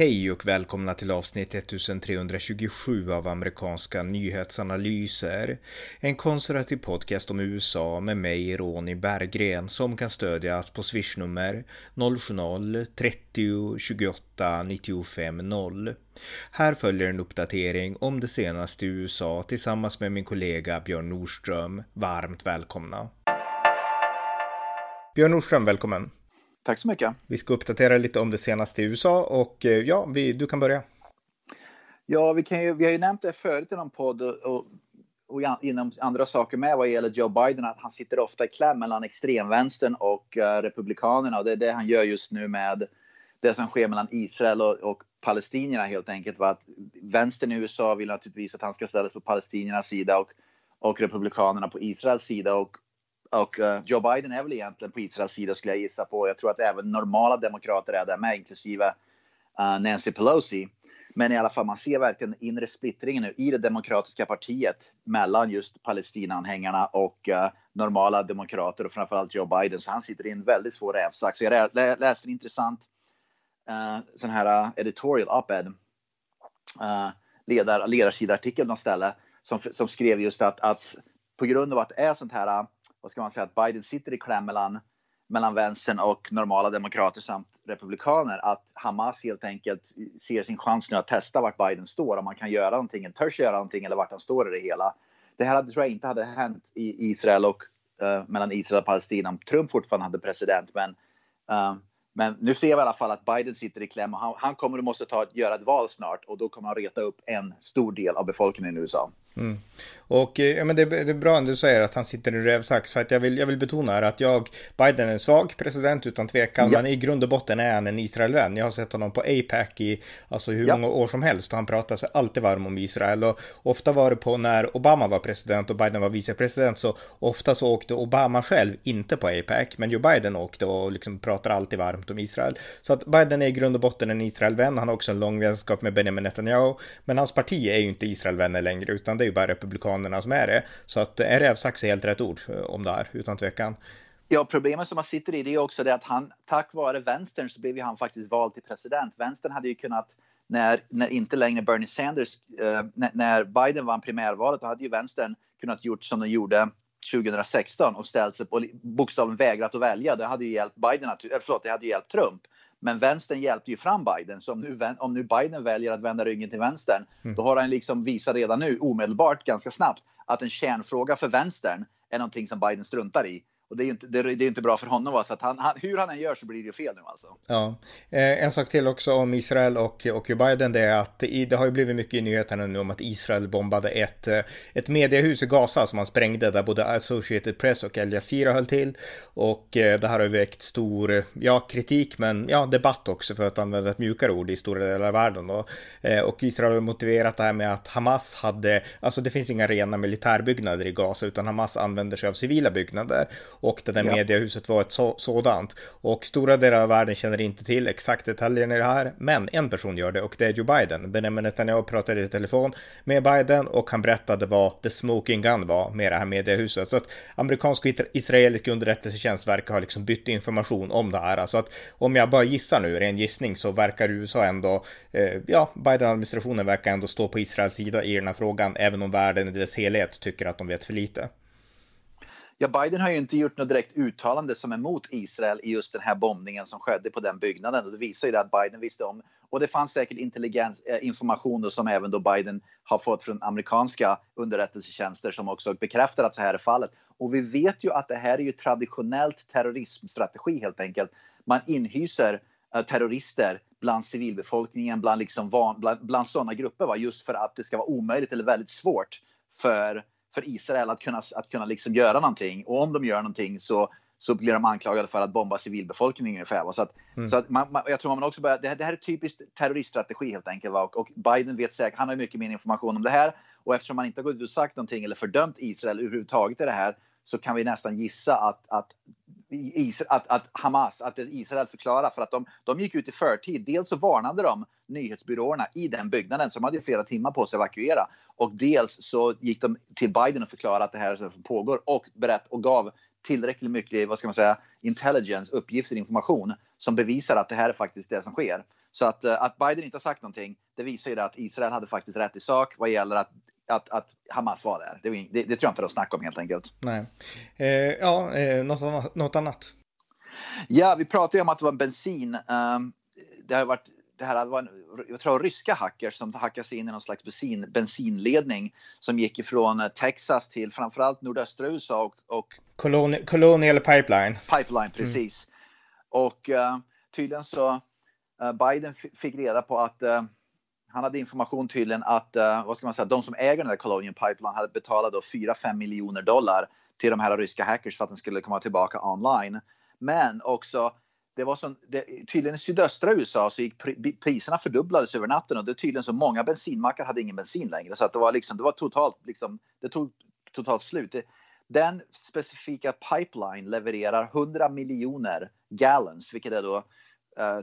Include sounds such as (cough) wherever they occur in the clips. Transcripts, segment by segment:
Hej och välkomna till avsnitt 1327 av amerikanska nyhetsanalyser. En konservativ podcast om USA med mig, Ronny Berggren, som kan stödjas på swishnummer 070-30 28 95 0. Här följer en uppdatering om det senaste i USA tillsammans med min kollega Björn Nordström. Varmt välkomna! Björn Nordström, välkommen! Tack så mycket. Vi ska uppdatera lite om det senaste i USA och eh, ja, vi, du kan börja. Ja, vi, kan ju, vi har ju nämnt det förut i någon podd och, och inom andra saker med vad gäller Joe Biden att han sitter ofta i kläm mellan extremvänstern och uh, republikanerna och det är det han gör just nu med det som sker mellan Israel och, och palestinierna helt enkelt. Var att vänstern i USA vill naturligtvis att han ska ställas på palestiniernas sida och, och republikanerna på Israels sida och och uh, Joe Biden är väl egentligen på Israels sida skulle jag gissa på. Jag tror att även normala demokrater är där med, inklusive uh, Nancy Pelosi. Men i alla fall, man ser verkligen inre splittringen nu i det demokratiska partiet mellan just Palestinaanhängarna och uh, normala demokrater och framförallt Joe Biden. Så han sitter i en väldigt svår rävsax. Jag läste en intressant uh, sån här editorial op-ed, uh, ledar, ledarsidartikel någon ställe som, som skrev just att, att på grund av att det är sånt här vad ska man säga, att Biden sitter i kläm mellan, mellan vänstern och normala demokrater samt republikaner. Att Hamas helt enkelt ser sin chans nu att testa vart Biden står, om man kan göra någonting, törs göra någonting eller vart han står i det hela. Det här tror jag inte hade hänt i Israel och uh, mellan Israel och Palestina om Trump fortfarande hade president. Men uh, men nu ser vi i alla fall att Biden sitter i kläm och han, han kommer att måste ta, göra ett val snart och då kommer han reta upp en stor del av befolkningen i USA. Mm. Och eh, ja, men det, det, är bra att du säger att han sitter i rävsax för att jag vill, jag vill betona här att jag, Biden är en svag president utan tvekan, ja. men i grund och botten är han en Israelvän. Jag har sett honom på APAC i alltså hur ja. många år som helst och han pratar sig alltid varm om Israel och ofta var det på när Obama var president och Biden var vicepresident så ofta så åkte Obama själv inte på APAC, men Joe Biden åkte och liksom pratar alltid varmt om Israel. Så att Biden är i grund och botten en Israelvän. Han har också en lång vänskap med Benjamin Netanyahu. Men hans parti är ju inte Israelvänner längre, utan det är ju bara Republikanerna som är det. Så att en rävsax är helt rätt ord eh, om det här, utan tvekan. Ja, problemet som man sitter i det är också det att han, tack vare vänstern så blev ju han faktiskt vald till president. Vänstern hade ju kunnat, när, när inte längre Bernie Sanders, eh, när, när Biden vann primärvalet, då hade ju vänstern kunnat gjort som de gjorde 2016 och ställt sig på bokstaven vägrat att välja. Det hade ju hjälpt Biden, att, förlåt, det hade ju hjälpt Trump. Men vänstern hjälpte ju fram Biden, så om nu, om nu Biden väljer att vända ryggen till vänstern, mm. då har han liksom visat redan nu, omedelbart, ganska snabbt, att en kärnfråga för vänstern är någonting som Biden struntar i. Och det är inte, det, det är inte bra för honom. Va? Så att han, han, hur han än gör så blir det ju fel nu alltså. Ja, eh, en sak till också om Israel och, och Biden. Det är att i, det har ju blivit mycket i nyheterna nu om att Israel bombade ett, eh, ett mediehus i Gaza som man sprängde där både Associated Press och Al Jazeera höll till. Och eh, det här har väckt stor, eh, ja, kritik men ja, debatt också för att använda ett mjukare ord i stora delar av världen. Då. Eh, och Israel har motiverat det här med att Hamas hade, alltså det finns inga rena militärbyggnader i Gaza utan Hamas använder sig av civila byggnader och det där ja. mediehuset var ett så, sådant. Och stora delar av världen känner inte till exakt detaljerna i det här, men en person gör det och det är Joe Biden. Benjamin Netanyahu pratade i telefon med Biden och han berättade vad the smoking gun var med det här mediehuset. Så att amerikansk och israelisk underrättelsetjänst verkar ha liksom bytt information om det här. Alltså att om jag bara gissar nu, ren gissning, så verkar USA ändå, eh, ja, Biden-administrationen verkar ändå stå på Israels sida i den här frågan, även om världen i dess helhet tycker att de vet för lite. Ja, Biden har ju inte gjort något direkt uttalande som är mot Israel i just den här bombningen som skedde på den byggnaden. Och det visar ju att Biden visste om. Och det fanns säkert intelligens, eh, information som även då Biden har fått från amerikanska underrättelsetjänster som också bekräftar att så här är fallet. Och vi vet ju att det här är ju traditionellt terrorismstrategi helt enkelt. Man inhyser eh, terrorister bland civilbefolkningen, bland, liksom van, bland, bland sådana grupper, va? just för att det ska vara omöjligt eller väldigt svårt för för Israel att kunna, att kunna liksom göra någonting. Och om de gör någonting så, så blir de anklagade för att bomba civilbefolkningen ungefär. Så, att, mm. så att man, man, jag tror man också börjar, det, här, det här är typiskt terroriststrategi helt enkelt. Va? Och, och, Biden vet säkert, han har mycket mer information om det här. Och eftersom man inte har gått ut och sagt någonting eller fördömt Israel överhuvudtaget i det här så kan vi nästan gissa att, att, att, att Hamas, att Israel förklarar för att de, de gick ut i förtid. Dels så varnade de nyhetsbyråerna i den byggnaden som hade flera timmar på sig att evakuera och dels så gick de till Biden och förklarade att det här pågår och berätt och gav tillräckligt mycket, vad ska man säga, intelligence, uppgifter, information som bevisar att det här är faktiskt det som sker. Så att, att Biden inte har sagt någonting, det visar ju att Israel hade faktiskt rätt i sak vad gäller att att, att Hamas var där. Det, det, det tror jag inte att snacka om helt enkelt. Nej. Eh, ja, eh, något, annat, något annat? Ja, vi pratade ju om att det var bensin. Um, det har varit det här var en, jag tror ryska hackers som hackade sig in i någon slags bensin, bensinledning som gick ifrån Texas till framförallt nordöstra USA och, och Colonial, Colonial Pipeline. Pipeline, precis. Mm. Och uh, tydligen så uh, Biden fick reda på att uh, han hade information tydligen att eh, vad ska man säga, de som äger den där Colonial Pipeline hade betalat 4-5 miljoner dollar till de här ryska hackers för att den skulle komma tillbaka online. Men också det var som, det, tydligen i sydöstra USA så gick priserna fördubblades över natten och det är tydligen så många bensinmackar hade ingen bensin längre så att det var liksom, det var totalt liksom, det tog totalt slut. Det, den specifika pipeline levererar 100 miljoner gallons, vilket är då Eh,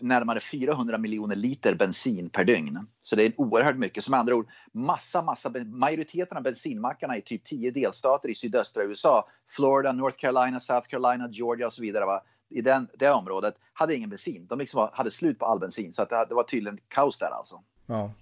närmare 400 miljoner liter bensin per dygn. Så det är oerhört mycket. Som andra ord, massa, massa, majoriteten av bensinmackarna i typ 10 delstater i sydöstra USA, Florida, North Carolina, South Carolina, Georgia och så vidare, va? i den, det området hade ingen bensin. De liksom hade slut på all bensin så att det, det var tydligen kaos där alltså. Ja.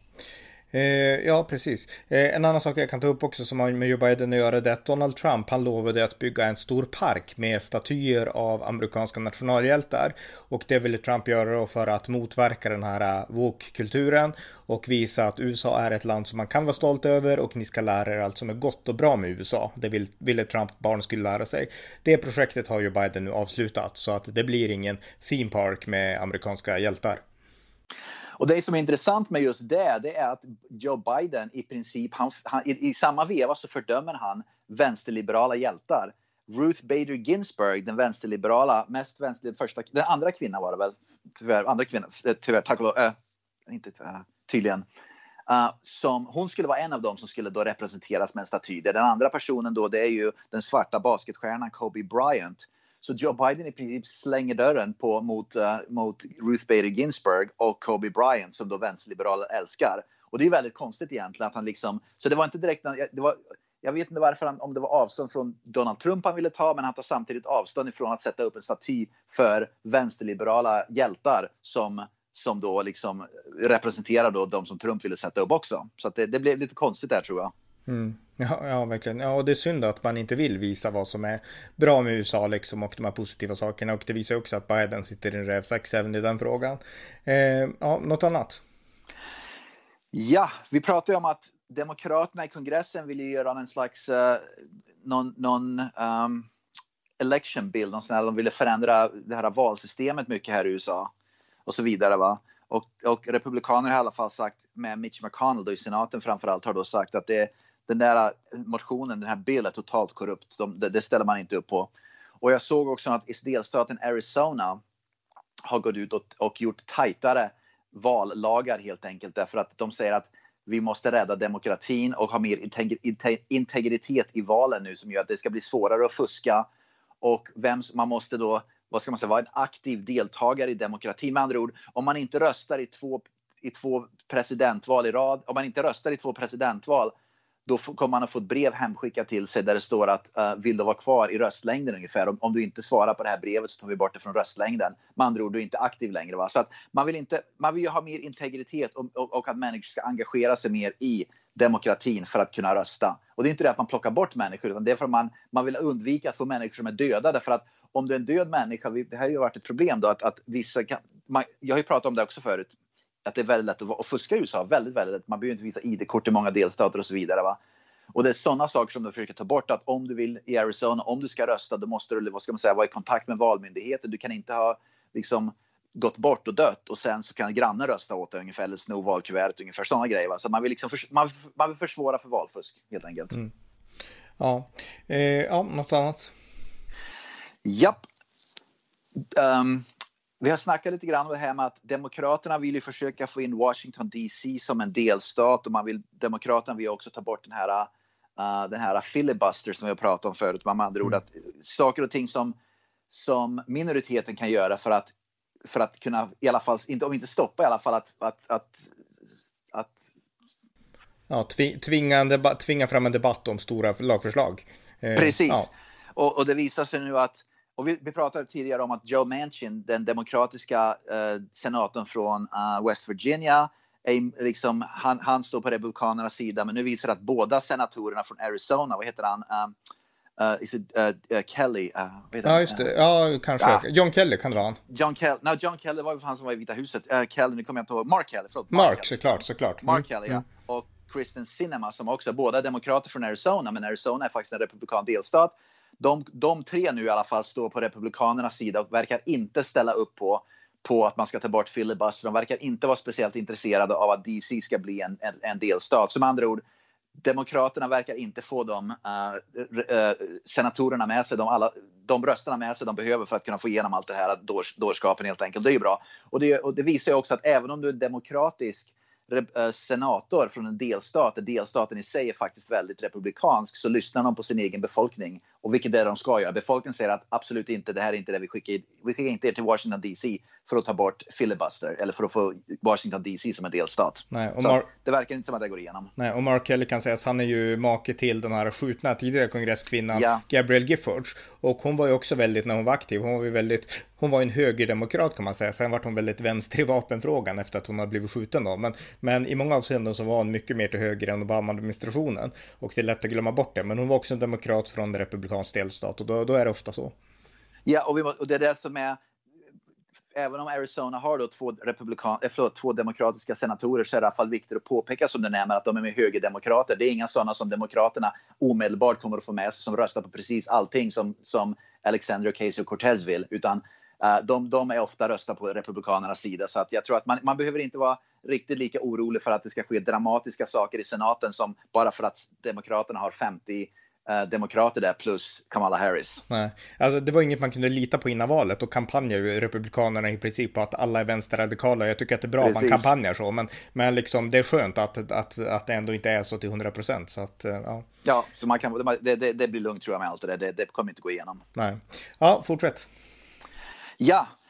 Eh, ja, precis. Eh, en annan sak jag kan ta upp också som har med Joe Biden att göra det är att Donald Trump han lovade att bygga en stor park med statyer av amerikanska nationalhjältar. Och det ville Trump göra då för att motverka den här uh, woke-kulturen och visa att USA är ett land som man kan vara stolt över och ni ska lära er allt som är gott och bra med USA. Det vill, ville Trump barn skulle lära sig. Det projektet har ju Biden nu avslutat så att det blir ingen theme park med amerikanska hjältar. Och det som är intressant med just det, det är att Joe Biden i princip, han, han, i, i, samma veva så fördömer han vänsterliberala hjältar. Ruth Bader Ginsburg, den vänsterliberala, mest vänsterliberala, första, den andra kvinnan var det väl, tyvärr, andra kvinnan, eh, tyvärr, tack och lov, äh, inte tyvärr, eh, tydligen. Uh, som, hon skulle vara en av dem som skulle då representeras med en staty. Den andra personen då, det är ju den svarta basketstjärnan Kobe Bryant så Joe Biden i princip slänger dörren på, mot, uh, mot Ruth Bader Ginsburg och Kobe Bryant som då vänsterliberaler älskar. Och det är väldigt konstigt egentligen att han liksom, så det var inte direkt, det var, jag vet inte varför han, om det var avstånd från Donald Trump han ville ta, men han tar samtidigt avstånd ifrån att sätta upp en staty för vänsterliberala hjältar som, som då liksom representerar då de som Trump ville sätta upp också. Så det, det blev lite konstigt där tror jag. Mm. Ja, ja, verkligen. Ja, och det är synd att man inte vill visa vad som är bra med USA liksom och de här positiva sakerna. Och det visar också att Biden sitter i en rävsax även i den frågan. Eh, ja, något annat? Ja, vi pratade ju om att Demokraterna i kongressen vill ju göra en slags uh, någon, någon um, election bill, någon sån här, de ville förändra det här valsystemet mycket här i USA och så vidare. Va? Och, och republikaner har i alla fall sagt med Mitch McConnell då i senaten framförallt har då sagt att det, den där eh, motionen, den här bill är totalt korrupt. De, det, det, ställer man inte upp på. Och jag såg också att delstaten Arizona har gått ut och, och gjort tajtare vallagar helt enkelt därför att de säger att vi måste rädda demokratin och ha mer integritet i valen nu som gör att det ska bli svårare att fuska. Och vem, man måste då vad ska man säga, vara en aktiv deltagare i demokratin. Med andra ord, om man inte röstar i två, i två presidentval i rad, om man inte röstar i två presidentval, då kommer man att få ett brev hemskickat till sig där det står att uh, vill du vara kvar i röstlängden ungefär. Om, om, du inte svarar på det här brevet så tar vi bort det från röstlängden. Med andra ord, du är inte aktiv längre. Va? Så att man vill inte, man vill ha mer integritet och, och, och, att människor ska engagera sig mer i demokratin för att kunna rösta. Och det är inte det att man plockar bort människor, utan det är för att man, man vill undvika att få människor som är döda. Därför att om det är en död människa, det här har ju varit ett problem då att, att vissa kan, man, jag har ju pratat om det också förut, att det är väldigt lätt att, att fuska i USA, väldigt, väldigt lätt. Man behöver inte visa ID-kort i många delstater och så vidare. Va? Och det är sådana saker som de försöker ta bort, att om du vill i Arizona, om du ska rösta, då måste du vad ska man säga, vara i kontakt med valmyndigheten. Du kan inte ha liksom, gått bort och dött och sen så kan grannen rösta åt dig ungefär eller sno valkuvertet ungefär sådana grejer. Va? Så man vill, liksom för, man, man vill försvåra för valfusk helt enkelt. Mm. Ja. Eh, ja, något annat? Japp. Um, vi har snackat lite grann om det här med att Demokraterna vill ju försöka få in Washington DC som en delstat och man vill, Demokraterna vill också ta bort den här, uh, den här filibuster som vi har pratat om förut. Med andra ord mm. att saker och ting som, som minoriteten kan göra för att, för att kunna, i alla fall, inte, om inte stoppa i alla fall att, att, att, att Ja, tvinga, tvinga fram en debatt om stora lagförslag. Eh, Precis. Ja. Och, och, det visar sig nu att och vi, vi, pratade tidigare om att Joe Manchin, den demokratiska uh, senatorn från uh, West Virginia, är liksom, han, han, står på Republikanernas sida, men nu visar det att båda senatorerna från Arizona, vad heter han? Um, Uh, is it, uh, uh, Kelly? Uh, ja, just det. Ja, kanske. Ah. John Kelly kan det vara. John Kelly. No, John Kelly var han som var i Vita huset. Kelly, nu kommer jag inte ihåg. Mark Kelly, förlåt. Mark, Mark Kelly. såklart, såklart. Mark mm. Kelly, ja. Mm. Och Kristen Sinema som också, båda demokrater från Arizona, men Arizona är faktiskt en republikan delstat. De, de tre nu i alla fall står på republikanernas sida och verkar inte ställa upp på på att man ska ta bort filibuster. De verkar inte vara speciellt intresserade av att DC ska bli en, en, en delstat. Som andra ord, Demokraterna verkar inte få de uh, uh, senatorerna med sig, de, alla, de rösterna med sig de behöver för att kunna få igenom allt det här dårs, dårskapen helt enkelt. Det är ju bra. Och det, och det visar ju också att även om du är demokratisk eh, senator från en delstat, där delstaten i sig är faktiskt väldigt republikansk, så lyssnar de på sin egen befolkning. Och vilket är de ska göra. Befolkningen säger att absolut inte, det här är inte det vi skickar. Vi skickar inte er till Washington DC för att ta bort filibuster eller för att få Washington DC som en delstat. Nej, och Mar- det verkar inte som att det går igenom. Nej, och Mark Kelly kan sägas, han är ju make till den här skjutna tidigare kongresskvinnan ja. Gabrielle Giffords. Och hon var ju också väldigt, när hon var aktiv, hon var ju väldigt, hon var en högerdemokrat kan man säga. Sen var hon väldigt vänster i vapenfrågan efter att hon hade blivit skjuten då. Men men i många avseenden så var hon mycket mer till höger än Obama-administrationen. Och det är lätt att glömma bort det. Men hon var också en demokrat från en republikansk delstat och då, då är det ofta så. Ja, och, vi, och det är det som är även om Arizona har då två, republikan, äh, förlåt, två demokratiska senatorer så är det i alla fall viktigt att påpeka som du nämner att de är med högerdemokrater. Det är inga sådana som Demokraterna omedelbart kommer att få med sig som röstar på precis allting som, som Alexandria Ocasio-Cortez vill. Utan uh, de, de är ofta röstar på Republikanernas sida. Så att jag tror att man, man behöver inte vara riktigt lika orolig för att det ska ske dramatiska saker i senaten som bara för att Demokraterna har 50 demokrater där plus Kamala Harris. Nej, alltså det var inget man kunde lita på innan valet och kampanjar ju Republikanerna i princip på att alla är vänsterradikala. Jag tycker att det är bra att man kampanjar så, men, men liksom det är skönt att, att, att det ändå inte är så till 100 procent. Så att, eh, ja. Ja, så man kan, det, det, det blir lugnt tror jag med allt det där. Det, det kommer inte gå igenom. Nej. Ja, fortsätt. Ja, Eh,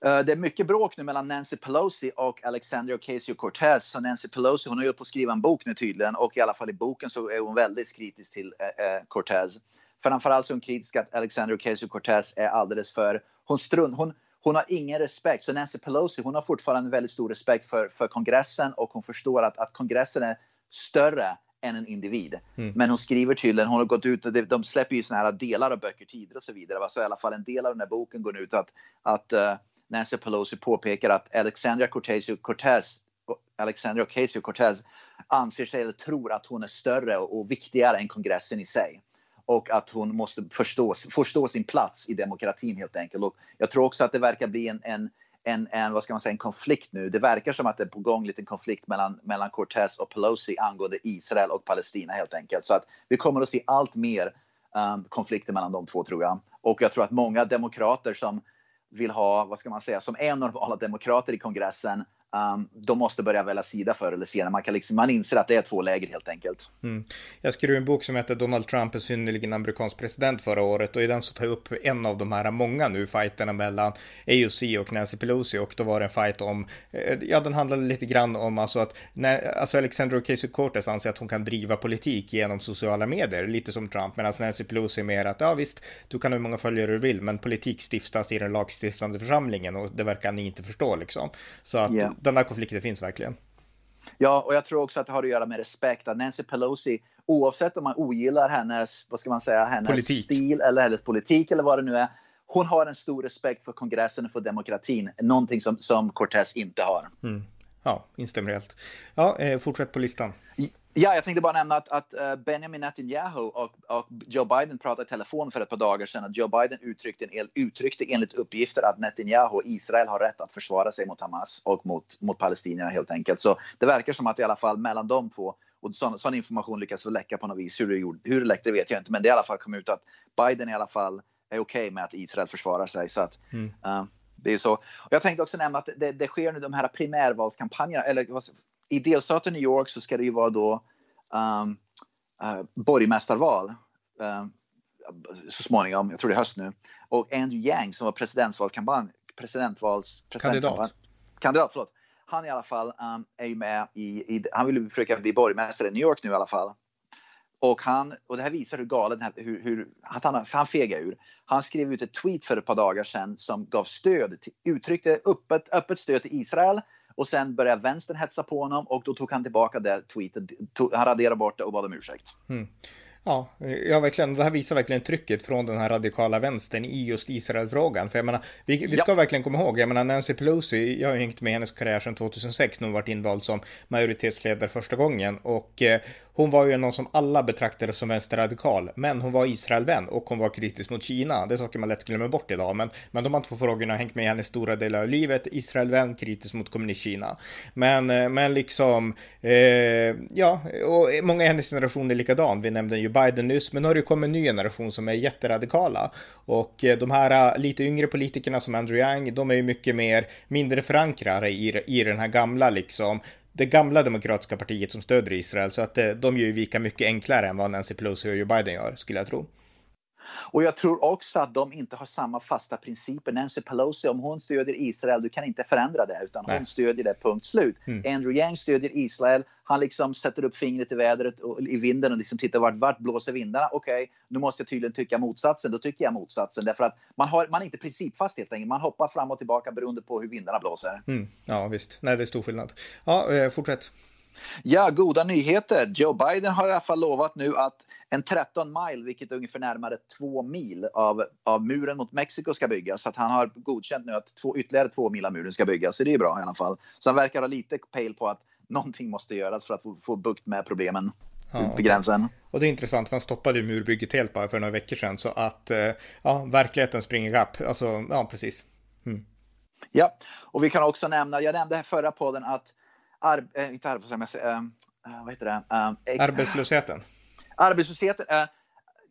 det är mycket bråk nu mellan Nancy Pelosi och Alexandria Ocasio-Cortez. Nancy Pelosi hon är på att skriva en bok nu tydligen och i alla fall i boken så är hon väldigt kritisk till eh, eh Cortez. Framförallt så är hon kritisk att Alexandria Ocasio-Cortez är alldeles för... Hon, strun, hon, hon har ingen respekt. Så Nancy Pelosi hon har fortfarande väldigt stor respekt för, för kongressen och hon förstår att, att kongressen är större än en individ. Mm. Men hon skriver tydligen, hon har gått ut och de släpper ju såna här delar av böcker tidigare och så vidare. Så i alla fall en del av den här boken går ut att, att uh, Nancy Pelosi påpekar att Alexandria Ocasio-Cortez Alexandria Ocasio-Cortez anser sig eller tror att hon är större och viktigare än kongressen i sig. Och att hon måste förstå, förstå sin plats i demokratin helt enkelt. Och jag tror också att det verkar bli en, en, en, en, vad ska man säga, en konflikt nu. Det verkar som att det är på gång en liten konflikt mellan, mellan Cortez och Pelosi angående Israel och Palestina helt enkelt. Så att vi kommer att se allt mer um, konflikter mellan de två tror jag. Och jag tror att många demokrater som vill ha, vad ska man säga, som är normala demokrater i kongressen Um, de måste börja välja sida förr eller senare. Man, kan liksom, man inser att det är två läger helt enkelt. Mm. Jag skrev en bok som heter Donald Trump är synnerligen amerikansk president förra året och i den så tar jag upp en av de här många nu fighterna mellan AOC och Nancy Pelosi och då var det en fight om, eh, ja den handlade lite grann om alltså att när, alltså Alexandra Ocasio-Cortez anser att hon kan driva politik genom sociala medier, lite som Trump, medan Nancy Pelosi är mer att ja visst, du kan ha hur många följare du vill, men politik stiftas i den lagstiftande församlingen och det verkar ni inte förstå liksom. Så att yeah den där konflikten finns verkligen. Ja, och jag tror också att det har att göra med respekt. Att Nancy Pelosi, oavsett om man ogillar hennes, vad ska man säga, hennes politik. stil eller hennes politik eller vad det nu är. Hon har en stor respekt för kongressen och för demokratin. Någonting som, som Cortez inte har. Mm. Ja, instämmer helt. Ja, eh, fortsätt på listan. Ja, jag tänkte bara nämna att, att uh, Benjamin Netanyahu och, och, Joe Biden pratade i telefon för ett par dagar sedan. Att Joe Biden uttryckte, en, uttryckte enligt uppgifter att Netanyahu och Israel har rätt att försvara sig mot Hamas och mot, mot palestinierna helt enkelt. Så det verkar som att i alla fall mellan de två och sån, sån information lyckas väl läcka på något vis. Hur det, gjorde, hur det läckte vet jag inte, men det i alla fall kom ut att Biden i alla fall är okej okay med att Israel försvarar sig. Så att, mm. uh, det är så. Och jag tänkte också nämna att det, det sker nu de här primärvalskampanjerna, eller i delstaten New York så ska det ju vara då um, uh, borgmästarval uh, så småningom, jag tror det är höst nu. Och Andrew Yang som var presidentvalskampanj, presidentvals... Kandidat. Kandidat, förlåt. Han i alla fall um, är ju med i, i, han vill försöka bli borgmästare i New York nu i alla fall. Och, han, och det här visar hur galet hur, hur, att han, han fegade ur. Han skrev ut ett tweet för ett par dagar sedan som gav stöd, till, uttryckte öppet, öppet stöd till Israel och sen började vänstern hetsa på honom och då tog han tillbaka det tweetet. han raderade bort det och bad om ursäkt. Mm. Ja, ja, verkligen. Det här visar verkligen trycket från den här radikala vänstern i just Israelfrågan. För jag menar, vi, vi ska ja. verkligen komma ihåg, jag menar Nancy Pelosi, jag har hängt med hennes karriär sedan 2006 när hon varit invald som majoritetsledare första gången och eh, hon var ju någon som alla betraktade som vänsterradikal, men hon var Israelvän och hon var kritisk mot Kina. Det är saker man lätt glömmer bort idag, men, men de här två frågorna har hängt med henne stora delar av livet. Israelvän, kritisk mot kommunist-Kina. Men, eh, men liksom, eh, ja, och många i hennes generation är likadan. Vi nämnde ju Biden nyss, men nu har det kommit en ny generation som är jätteradikala. Och eh, de här eh, lite yngre politikerna som Andrew Yang, de är ju mycket mer mindre förankrade i, i den här gamla liksom det gamla demokratiska partiet som stöder Israel så att eh, de gör ju vika mycket enklare än vad Nancy Pelosi och Joe Biden gör skulle jag tro. Och jag tror också att de inte har samma fasta principer. Nancy Pelosi, om hon stödjer Israel, du kan inte förändra det utan Nej. hon stödjer det, punkt slut. Mm. Andrew Yang stödjer Israel, han liksom sätter upp fingret i vädret och i vinden och liksom tittar vart, vart blåser vindarna. Okej, okay, nu måste jag tydligen tycka motsatsen. Då tycker jag motsatsen därför att man, har, man är inte principfast helt enkelt. Man hoppar fram och tillbaka beroende på hur vindarna blåser. Mm. Ja, visst. Nej, det är stor skillnad. Ja, eh, fortsätt. Ja, goda nyheter. Joe Biden har i alla fall lovat nu att en 13 mile, vilket är ungefär närmare två mil av, av muren mot Mexiko ska byggas. Så att han har godkänt nu att två, ytterligare två mil av muren ska byggas. Så det är bra i alla fall. Så han verkar ha lite pejl på att någonting måste göras för att få, få bukt med problemen ja, vid gränsen. Och det är intressant, för han stoppade ju murbygget helt bara för några veckor sedan. Så att eh, ja, verkligheten springer ikapp. Alltså, ja, precis. Mm. Ja, och vi kan också nämna, jag nämnde här förra podden att ar, äh, inte arbetslösheten, äh, äh, vad heter det? Äh, Arbetslösheten. Arbetslösheten äh,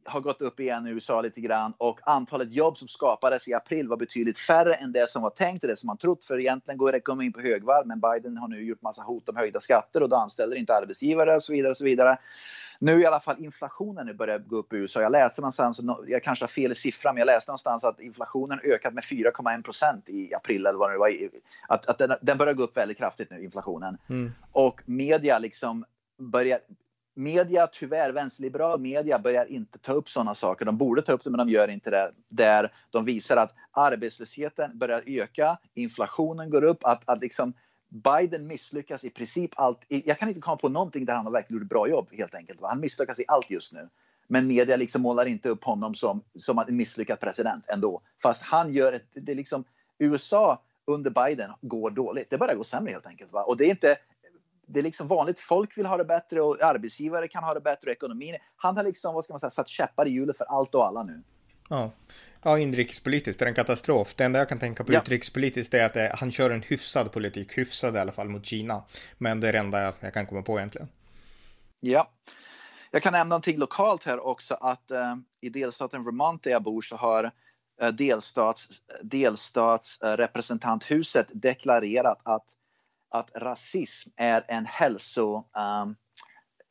har gått upp igen i USA lite grann och antalet jobb som skapades i april var betydligt färre än det som var tänkt och det som man trott. För egentligen går ekonomin på högvarv, men Biden har nu gjort massa hot om höjda skatter och då anställer inte arbetsgivare och så vidare och så vidare. Nu i alla fall inflationen nu börjar gå upp i USA. Jag läste någonstans, jag kanske har fel i siffran, men jag läste någonstans att inflationen ökat med 4,1 procent i april eller vad det var. Att, att den, den börjar gå upp väldigt kraftigt nu, inflationen. Mm. Och media liksom börjar media, tyvärr, vänsterliberal media börjar inte ta upp sådana saker. De borde ta upp det, men de gör inte det. Där de visar att arbetslösheten börjar öka, inflationen går upp, att, att liksom Biden misslyckas i princip allt. Jag kan inte komma på någonting där han har verkligen gjort ett bra jobb helt enkelt. Han misslyckas i allt just nu. Men media liksom målar inte upp honom som, som en misslyckad president ändå. Fast han gör ett, det är liksom, USA under Biden går dåligt. Det börjar gå sämre helt enkelt. Va? Och det är inte, det är liksom vanligt folk vill ha det bättre och arbetsgivare kan ha det bättre och ekonomin. Han har liksom, vad ska man säga, satt käppar i hjulet för allt och alla nu. Ja. ja, inrikespolitiskt är det en katastrof. Det enda jag kan tänka på ja. utrikespolitiskt är att det, han kör en hyfsad politik, hyfsad i alla fall mot Kina. Men det är det enda jag, jag kan komma på egentligen. Ja. Jag kan nämna någonting lokalt här också att eh, i delstaten Vermont där jag bor så har eh, delstats, delstatsrepresentanthuset eh, deklarerat att, att rasism är en hälso um,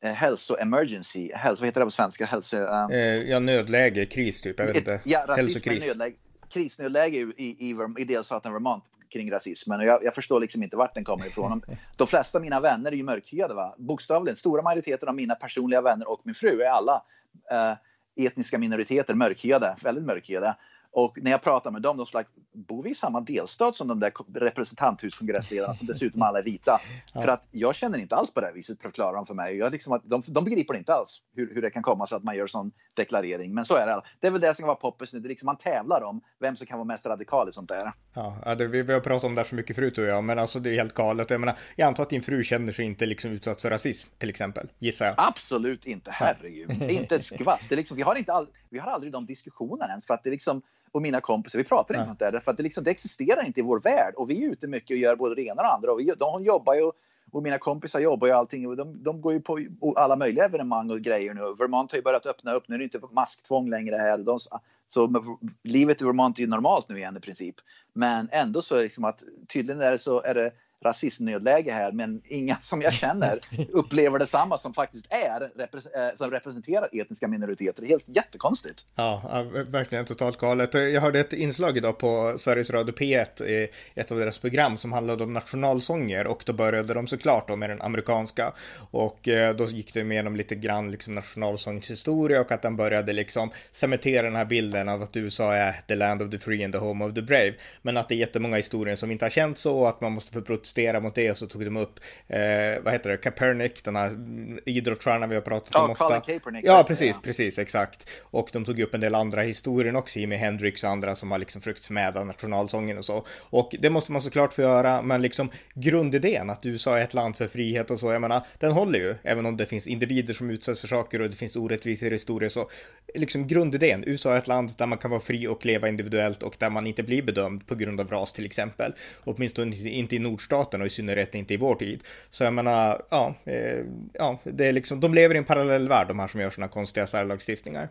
Eh, hälsoemergency, hälso, vad heter det på svenska? Hälso, um... ja, nödläge, kris typ, jag vet inte. Ja, Hälsokris. Nödläge, krisnödläge i, i, i delstaten Vermont kring rasismen och jag, jag, förstår liksom inte vart den kommer ifrån. De flesta av mina vänner är ju mörkhyade, va? bokstavligen. Stora majoriteten av mina personliga vänner och min fru är alla uh, etniska minoriteter, mörkhyade, väldigt mörkhyade. Och när jag pratar med dem, de säger bor vi i samma delstat som de där representanthuskongressledarna som dessutom alla är vita? (laughs) För att jag känner inte alls på det här viset, förklarar de för mig. Jag liksom att de, de begriper inte alls hur, hur det kan komma sig att man gör sån deklarering. Men så är det. Det är väl det som kan vara poppis nu. Det är liksom man tävlar om vem som kan vara mest radikal i sånt där. Ja, det, vi, vi har pratat om det här så mycket förut och jag, men alltså det är helt galet. Jag menar, jag antar att din fru känner sig inte liksom utsatt för rasism, till exempel, gissar jag. Absolut inte, herregud. inte ett skvatt. Det liksom, vi, har inte all, vi har aldrig de diskussionerna ens, för att det liksom och mina kompisar, vi pratar inte om det, därför att det, liksom, det existerar inte i vår värld. Och vi är ute mycket och gör både det ena och det andra. Och vi, de jobbar ju, och mina kompisar jobbar ju allting. Och de, de går ju på alla möjliga evenemang och grejer nu. Vermont har ju börjat öppna upp, nu är det inte masktvång längre här. De, så livet i Vermont är ju normalt nu igen i princip. Men ändå så är det liksom att tydligen är det så är det rasismnödläge här, men inga (laughs) som jag känner upplever detsamma som faktiskt är, eh, som representerar etniska minoriteter. Det är helt jättekonstigt. Ja, verkligen totalt galet. Jag hörde ett inslag idag på Sveriges Radio P1, eh, ett av deras program som handlade om nationalsånger och då började de såklart då med den amerikanska och eh, då gick det igenom lite grann liksom nationalsångshistoria och att den började liksom cementera den här bilden av att USA är the land of the free and the home of the brave. Men att det är jättemånga historier som inte har känt så och att man måste få protestera mot det och så tog de upp, eh, vad heter det, Kaepernick, den här idrottsstjärnan vi har pratat ja, om ofta. Kaepernick, ja, precis, ja. precis, exakt. Och de tog upp en del andra historier också, Jimi Hendrix och andra som har liksom försökt smäda nationalsången och så. Och det måste man såklart få göra, men liksom grundidén att USA är ett land för frihet och så, jag menar, den håller ju, även om det finns individer som utsätts för saker och det finns orättvisor i historier så, liksom grundidén, USA är ett land där man kan vara fri och leva individuellt och där man inte blir bedömd på grund av ras till exempel. Åtminstone inte i nordstaten och i synnerhet inte i vår tid. Så jag menar, ja, eh, ja, det är liksom, de lever i en parallell värld de här som gör sådana konstiga särlagstiftningar.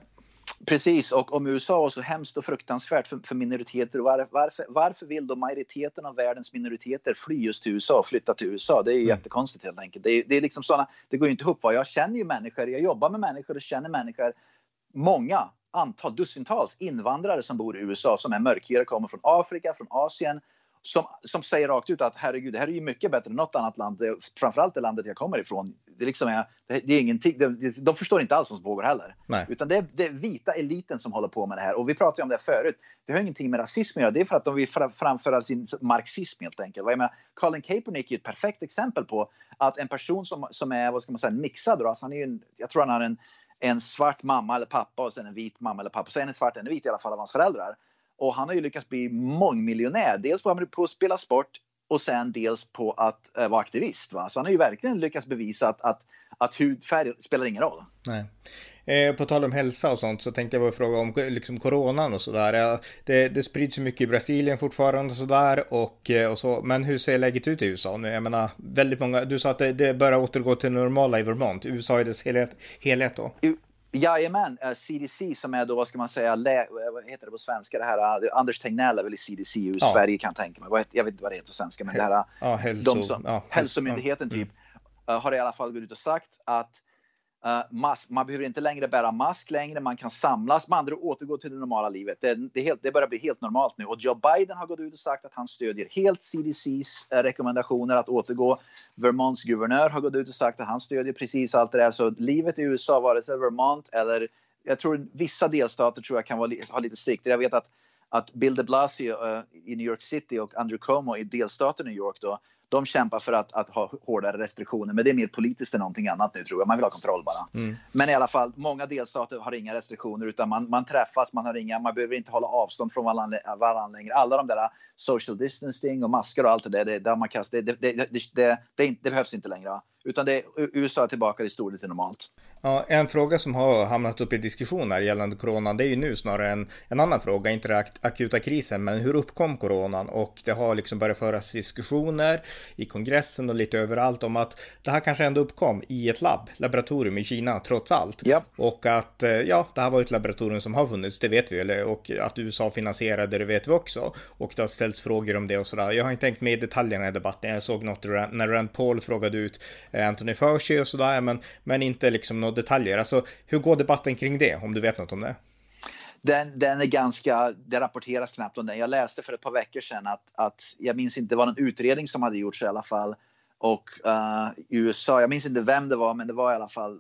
Precis, och om USA var så hemskt och fruktansvärt för, för minoriteter, var, varför, varför vill då majoriteten av världens minoriteter fly just till USA och flytta till USA? Det är ju mm. jättekonstigt helt enkelt. Det, är, det är liksom såna, det går ju inte ihop. Jag känner ju människor, jag jobbar med människor och känner människor, många, antal, dussintals invandrare som bor i USA som är mörkhyade, kommer från Afrika, från Asien, som, som säger rakt ut att herregud, det här är ju mycket bättre än något annat land, framförallt det landet jag kommer ifrån. Det, liksom är, det, det är ingenting, det, de förstår inte alls vad som pågår heller. Nej. Utan det är, det är vita eliten som håller på med det här. Och vi pratade om det förut, det har ingenting med rasism att göra, det är för att de vill framföra sin marxism helt enkelt. Jag menar, Colin Kaepernick är ett perfekt exempel på att en person som, som är, vad ska man säga, mixad ras, han är ju en, jag tror han har en en svart mamma eller pappa och sen en vit mamma eller pappa. Så en är svart, en är vit i alla fall av hans föräldrar. Och han har ju lyckats bli mångmiljonär. Dels på, på att spela sport och sen dels på att uh, vara aktivist. Va? Så han har ju verkligen lyckats bevisa att, att, att hudfärg spelar ingen roll. Nej. Eh, på tal om hälsa och sånt så tänkte jag bara fråga om liksom coronan och sådär. Ja, det, det sprids ju mycket i Brasilien fortfarande och sådär och, eh, och så. Men hur ser läget ut i USA nu? Jag menar, väldigt många, du sa att det, det börjar återgå till normala i Vermont. USA i dess helhet, helhet då? Jajamän, CDC som är då, vad ska man säga, lä, vad heter det på svenska, det här, uh, Anders Tegnell är väl i CDC i ja. Sverige kan jag tänka mig, jag vet inte vad det heter på svenska, men det här, ja, hälso, de som, ja, hälsomyndigheten typ, mm. har i alla fall gått ut och sagt att Eh, mask, man behöver inte längre bära mask längre, man kan samlas, med andra återgå till det normala livet. Det, det, helt, det, börjar bli helt normalt nu och Joe Biden har gått ut och sagt att han stödjer helt CDCs eh, rekommendationer att återgå. Vermonts guvernör har gått ut och sagt att han stödjer precis allt det där. Så livet i USA, vare sig Vermont eller jag tror vissa delstater tror jag kan vara, ha lite striktare. Jag vet att, att Bill de Blasio uh, i New York City och Andrew Cuomo i delstaten New York då, de kämpar för att, att, ha hårdare restriktioner, men det är mer politiskt än någonting annat nu tror jag. Man vill ha kontroll bara. Mm. Men i alla fall, många delstater har inga restriktioner utan man, man träffas, man har inga, man behöver inte hålla avstånd från varandra längre. Alla de där social distancing och masker och allt det där, det, där man kastar, det, det, det, det, behövs inte längre. Utan det, USA är tillbaka i storlek till normalt. Ja, en fråga som har hamnat upp i diskussioner gällande coronan, det är ju nu snarare en, en annan fråga, inte den akuta krisen, men hur uppkom coronan? Och det har liksom börjat föras diskussioner i kongressen och lite överallt om att det här kanske ändå uppkom i ett labb, laboratorium i Kina, trots allt. Ja. Och att, eh, ja, det här var ett laboratorium som har funnits, det vet vi, eller, och att USA finansierade det vet vi också. Och det har ställts frågor om det och sådär. Jag har inte tänkt med i detaljerna i debatten, jag såg något när Rand Paul frågade ut Eh, Anthony Fauci och sådär, men, men inte liksom några detaljer. Alltså, hur går debatten kring det, om du vet något om det? Den, den är ganska, det rapporteras knappt om den. Jag läste för ett par veckor sedan att, att jag minns inte, det var någon utredning som hade gjorts i alla fall. Och uh, USA, jag minns inte vem det var, men det var i alla fall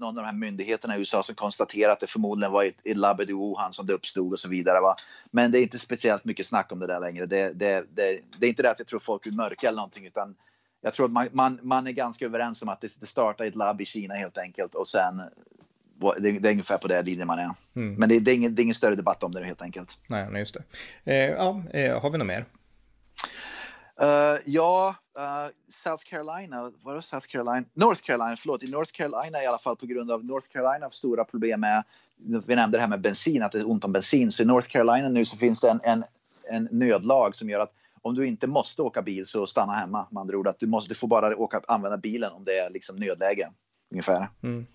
någon av de här myndigheterna i USA som konstaterade att det förmodligen var i, i labbet i Wuhan som det uppstod och så vidare. Va? Men det är inte speciellt mycket snack om det där längre. Det, det, det, det är inte det att jag tror folk vill mörka eller någonting, utan jag tror att man, man, man, är ganska överens om att det, det startar i ett labb i Kina helt enkelt och sen det, det är ungefär på det linjen man är. Mm. Men det, det, är ingen, det är ingen större debatt om det helt enkelt. Nej, nej just det. Eh, ja, eh, har vi något mer? Uh, ja, uh, South Carolina, var det South Carolina? North Carolina, förlåt. I North Carolina i alla fall på grund av North Carolina har stora problem med, vi nämnde det här med bensin, att det är ont om bensin. Så i North Carolina nu så finns det en, en, en nödlag som gör att om du inte måste åka bil så stanna hemma. Med andra ord att du, måste, du får bara åka, använda bilen om det är liksom nödläge. Ungefär. Mm.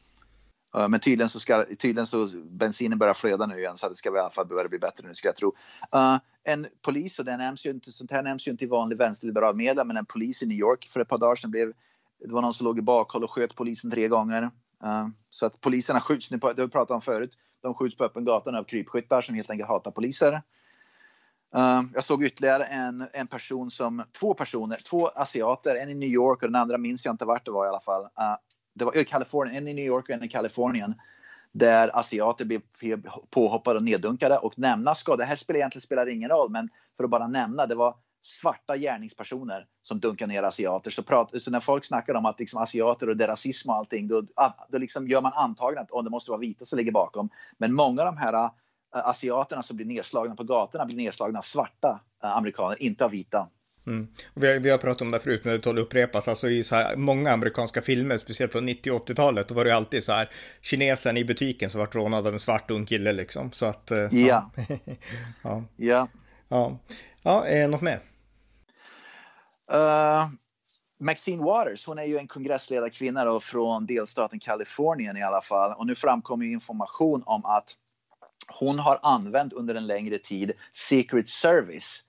Men tydligen så ska tydligen så bensinen börjar flöda nu igen så det ska i alla fall börja bli bättre nu ska jag tro. Uh, en polis och den nämns ju inte, sånt här nämns ju inte i vanlig vänsterliberal media men en polis i New York för ett par dagar sedan blev det var någon som låg i bakhåll och sköt polisen tre gånger. Uh, så att poliserna skjuts nu på, det har vi pratat om förut, de skjuts på öppen gatan av krypskyttar som helt enkelt hatar poliser. Ehm, jag såg ytterligare en, en person som, två personer, två asiater, en i New York och den andra minns jag inte vart det var i alla fall. Uh, det var i Kalifornien, en i New York och en i Kalifornien. Där asiater blev påhoppade och neddunkade och nämnas ska, det här spelar egentligen spelar ingen roll men för att bara nämna, det var svarta gärningspersoner som dunkar ner asiater. Så, prat, så när folk snackar om att liksom asiater och det rasism och allting, då, ah, då liksom gör man antagandet att oh, det måste vara vita som ligger bakom. Men många av de här asiaterna som blir nedslagna på gatorna blir nedslagna av svarta uh, amerikaner, inte av vita. Mm. Vi, har, vi, har, pratat om det förut, men det tål upprepas. Alltså i så här, många amerikanska filmer, speciellt på 90 och 80-talet, då var det alltid så här kinesen i butiken som vart rånad av en svart ung kille liksom. Så att... Uh, ja. (laughs) ja. Ja. Ja. Ja, eh, något mer? Uh, Maxine Waters, hon är ju en kongressledarkvinna då från delstaten Kalifornien i alla fall. Och nu framkommer information om att hon har använt under en längre tid Secret Service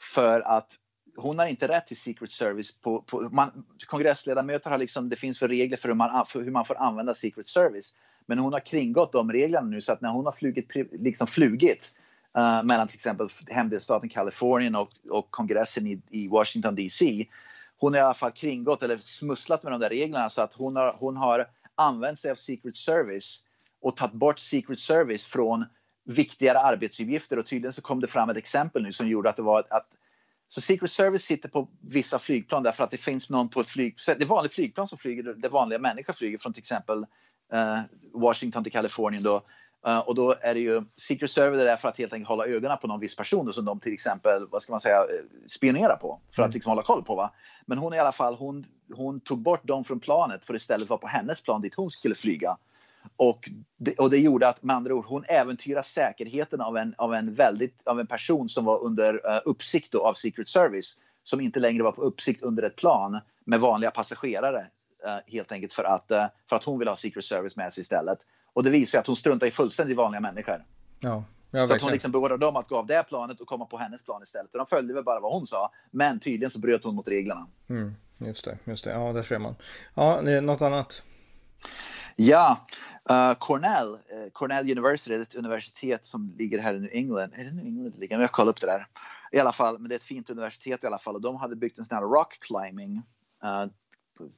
för att hon har inte rätt till Secret Service. På, på man, kongressledamöter har liksom, det finns för regler för hur, man, för hur man får använda Secret Service. Men hon har kringgått de reglerna nu så att när hon har flugit, liksom flugit uh, mellan till exempel hemdelstaten Kalifornien och, och kongressen i, i Washington DC. Hon har i alla fall kringgått eller smusslat med de där reglerna så att hon har, hon har använt sig av Secret Service och tagit bort Secret Service från viktigare arbetsuppgifter och tydligen så kom det fram ett exempel nu som gjorde att det var att så Secret Service sitter på vissa flygplan därför att det finns någon på ett flyg, det är vanligt flygplan som flyger, det vanliga människor flyger från till exempel uh, Washington till Kalifornien då Uh, och då är det ju Secret Service är där för att helt enkelt hålla ögonen på någon viss person som de till exempel, vad ska man säga, eh, spionerar på för att mm. liksom hålla koll på. Va? Men hon i alla fall, hon, hon tog bort dem från planet för istället vara på hennes plan dit hon skulle flyga. Och det, och det gjorde att med andra ord, hon äventyrar säkerheten av en, av en, väldigt, av en person som var under uh, uppsikt av Secret Service som inte längre var på uppsikt under ett plan med vanliga passagerare uh, helt enkelt för att, för att hon vill ha Secret Service med sig istället. Och det visar att hon struntar i fullständigt vanliga människor. Ja, ja, så att hon liksom beordrade dem att gå av det planet och komma på hennes plan istället. Och de följde väl bara vad hon sa. Men tydligen så bröt hon mot reglerna. Mm, just det, just det. Ja, där ser man. Ja, något annat? Ja, uh, Cornell, uh, Cornell University är ett universitet som ligger här i New England. Är det New England det ligger? Jag kollar upp det där. I alla fall, men det är ett fint universitet i alla fall. Och de hade byggt en sån här rock climbing. Uh,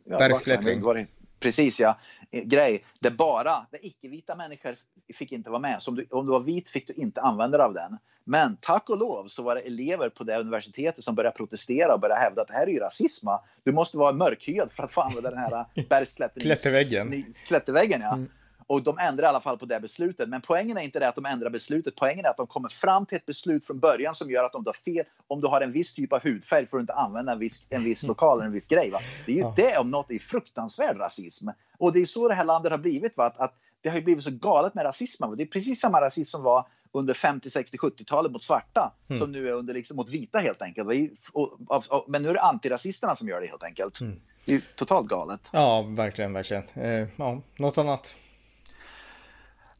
ja, Bergsklättring. Precis ja, eh, grej. Det bara, det icke-vita människor fick inte vara med. Så om du, om du var vit fick du inte använda dig av den. Men tack och lov så var det elever på det universitetet som började protestera och började hävda att det här är ju rasism. Du måste vara mörkhyad för att få använda den här (laughs) bergsklätterväggen. Klätterväggen ja. Mm. Och de ändrar i alla fall på det beslutet. Men poängen är inte det att de ändrar beslutet. Poängen är att de kommer fram till ett beslut från början som gör att om du har fel, om du har en viss typ av hudfärg får du inte använda en viss, en viss lokal eller en viss grej. Va? Det är ju ja. det om något är fruktansvärd rasism. Och det är så det här landet har blivit. Va? Att, att det har blivit så galet med rasismen. Det är precis samma rasism som var under 50, 60, 70-talet mot svarta mm. som nu är under, liksom, mot vita helt enkelt. Och, och, och, men nu är det antirasisterna som gör det helt enkelt. Mm. Det är totalt galet. Ja, verkligen, verkligen. Eh, ja, något annat?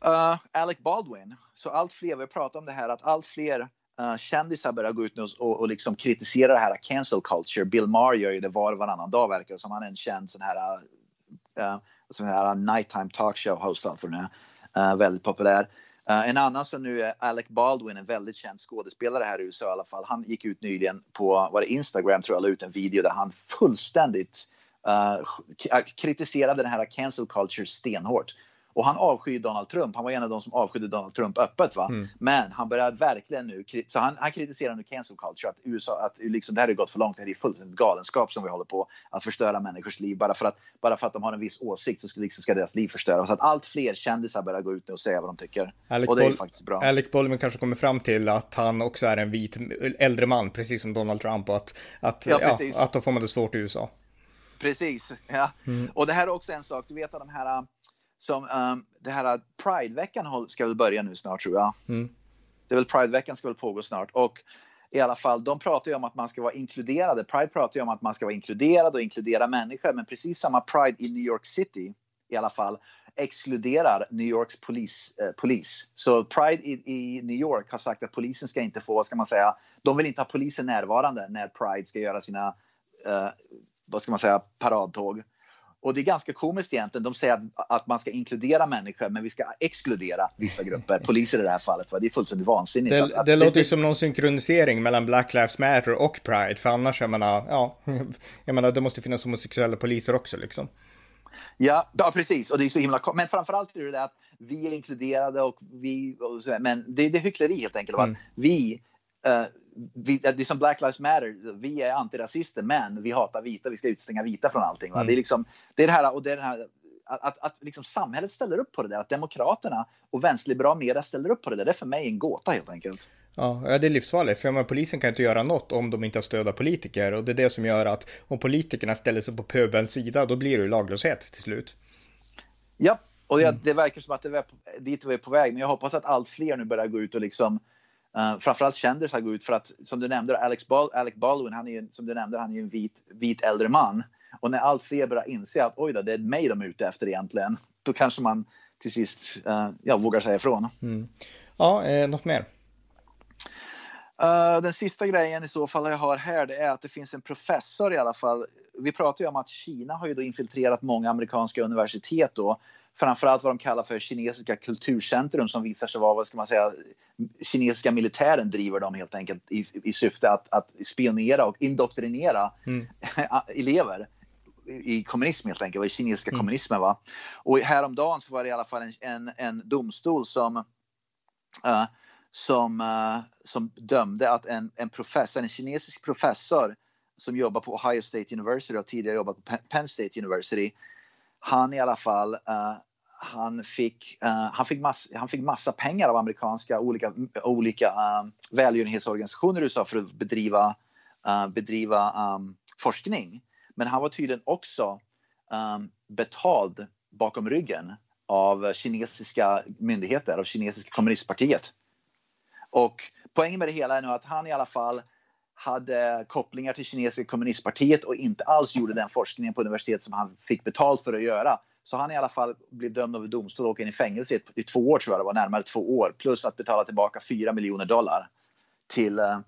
Uh, Alec Baldwin. Så allt fler, vi har pratat om det här, att allt fler uh, kändisar börjar gå ut nu och, och liksom kritisera det här cancel culture. Bill Maher gör ju det var och varannan dag verkar som. Han är en känd sån här, uh, sån här nighttime talkshow host för nu. Uh, väldigt populär. Uh, en annan som nu är Alec Baldwin, en väldigt känd skådespelare här i USA i alla fall. Han gick ut nyligen på var det Instagram tror jag, la ut en video där han fullständigt uh, kritiserade den här cancel culture stenhårt. Och han avskyr Donald Trump. Han var en av de som avskydde Donald Trump öppet. Va? Mm. Men han börjar verkligen nu, så han, han kritiserar nu cancel culture. Att USA, att liksom, det här har gått för långt. Det här är fullständigt galenskap som vi håller på att förstöra människors liv. Bara för att, bara för att de har en viss åsikt så ska, liksom, ska deras liv förstöras. Så att allt fler kändisar börjar gå ut nu och säga vad de tycker. Alec och det är faktiskt bra. Alec Baldwin kanske kommer fram till att han också är en vit äldre man, precis som Donald Trump. Och att, att, ja, ja, att då får man det svårt i USA. Precis, ja. Mm. Och det här är också en sak, du vet att de här som um, det här Pride-veckan ska väl börja nu snart tror jag. Mm. Det är väl Pride-veckan ska väl pågå snart och i alla fall, de pratar ju om att man ska vara inkluderade. Pride pratar ju om att man ska vara inkluderad och inkludera människor, men precis samma Pride i New York City i alla fall exkluderar New Yorks polis. Eh, polis. Så Pride i, i, New York har sagt att polisen ska inte få, ska man säga, de vill inte ha polisen närvarande när Pride ska göra sina, eh, vad ska man säga, paradtåg. Och det är ganska komiskt egentligen. De säger att, att, man ska inkludera människor, men vi ska exkludera vissa grupper. Poliser i det här fallet. Va? Det är fullständigt vansinnigt. Det, att, det låter ju som någon synkronisering mellan Black Lives Matter och Pride. För annars, jag menar, ja, (laughs) jag menar, det måste finnas homosexuella poliser också liksom. Ja, ja, precis. Och det är så himla Men framförallt är det det att vi är inkluderade och vi... Och så, men det, det är hyckleri helt enkelt. Mm. vi, vi, det är som Black Lives Matter. Vi är antirasister, men vi hatar vita. Vi ska utstänga vita från allting. Mm. Det är liksom det är det här och det är det här att, att, att liksom samhället ställer upp på det där, att Demokraterna och vänsterliberal media ställer upp på det där, det är för mig en gåta helt enkelt. Ja, det är livsfarligt, för polisen kan inte göra något om de inte har stöd av politiker och det är det som gör att om politikerna ställer sig på pöbelns sida, då blir det laglöshet till slut. Ja, och det, mm. det verkar som att det är dit vi är på väg, men jag hoppas att allt fler nu börjar gå ut och liksom Uh, framförallt kändisar går ut för att som du nämnde Alex Bal Alec Baldwin, han är ju, som du nämnde, han är en vit, vit äldre man. Och när allt fler börjar inse att oj då, det är mig de är ute efter egentligen, då kanske man till sist uh, ja, vågar säga ifrån. Mm. Ja, eh, något mer? Uh, den sista grejen i så fall jag har här det är att det finns en professor i alla fall. Vi pratar ju om att Kina har ju då infiltrerat många amerikanska universitet då. Framförallt vad de kallar för kinesiska kulturcentrum som visar sig vara, vad ska man säga, kinesiska militären driver dem helt enkelt i, i syfte att, att spionera och indoktrinera mm. (laughs) elever i kommunism helt enkelt, i kinesiska mm. kommunismen. Va? Och häromdagen så var det i alla fall en, en, en domstol som uh, som, uh, som dömde att en, en professor, en kinesisk professor som jobbar på Ohio State University och tidigare jobbat på Penn State University. Han i alla fall, uh, han fick, uh, han, fick mass, han fick massa pengar av amerikanska olika, olika uh, välgörenhetsorganisationer i USA för att bedriva, eh, bedriva um, forskning. Men han var tydligen också um, betald bakom ryggen av kinesiska myndigheter, av kinesiska kommunistpartiet. Och poängen med det hela är nu att han i alla fall hade kopplingar till kinesiska kommunistpartiet och inte alls gjorde den forskningen på universitet som han fick betalt för att göra. Så han i alla fall blev dömd av domstol och åkte in i fängelse i två år tror jag det var, närmare två år. Plus att betala tillbaka 4 miljoner dollar till, eh,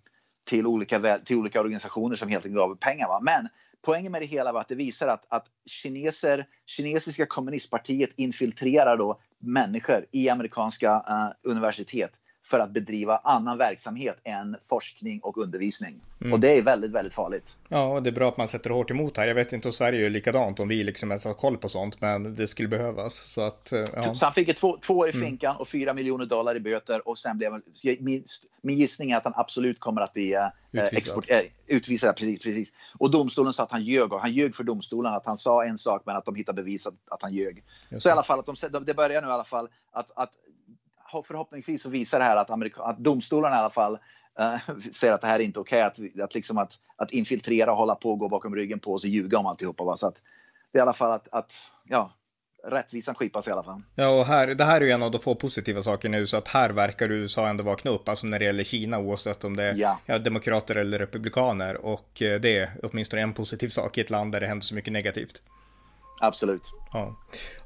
till, olika, till olika organisationer som helt enkelt gav pengar. Va? Men poängen med det hela var att det visar att, att kineser, kinesiska kommunistpartiet infiltrerar då människor i amerikanska uh, universitet för att bedriva annan verksamhet än forskning och undervisning. Mm. Och det är väldigt, väldigt farligt. Ja, och det är bra att man sätter hårt emot här. Jag vet inte om Sverige är likadant, om vi liksom ens har koll på sånt, men det skulle behövas. Så, att, eh, ja. så han fick två, två år i mm. finkan och fyra miljoner dollar i böter och sen blev min, min gissning är att han absolut kommer att bli eh, utvisad. Export, äh, utvisad precis, precis. Och domstolen sa att han ljög och han ljög för domstolen att han sa en sak men att de hittade bevis att, att han ljög. Så i alla fall, att de, det börjar nu i alla fall att, att förhoppningsvis så visar det här att, Amerika, att domstolarna i alla fall uh, (laughs) säger att det här är inte okej. Okay, att, att, liksom att, att infiltrera, hålla på, gå bakom ryggen på oss och ljuga om alltihopa. Va? Så att det är i alla fall att, att ja, rättvisan skipas i alla fall. Ja, och här, det här är ju en av de få positiva sakerna nu, så att här verkar USA ändå vakna upp, alltså när det gäller Kina, oavsett om det är ja. Ja, demokrater eller republikaner. Och eh, det är åtminstone en positiv sak i ett land där det händer så mycket negativt. Absolut. Ja.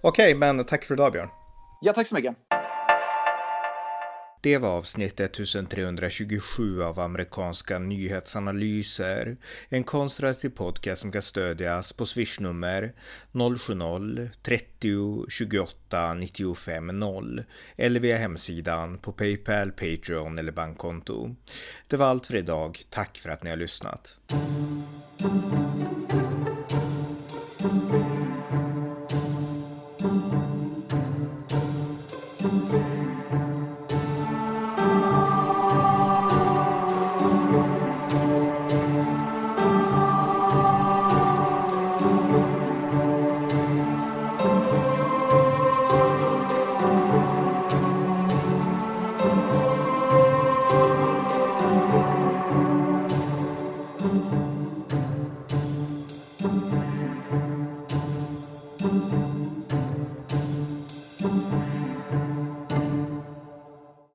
Okej, okay, men tack för idag Björn. Ja, tack så mycket. Det var avsnitt 1327 av amerikanska nyhetsanalyser. En konservativ podcast som kan stödjas på swishnummer 070-30 28 95 0 eller via hemsidan på Paypal, Patreon eller bankkonto. Det var allt för idag. Tack för att ni har lyssnat.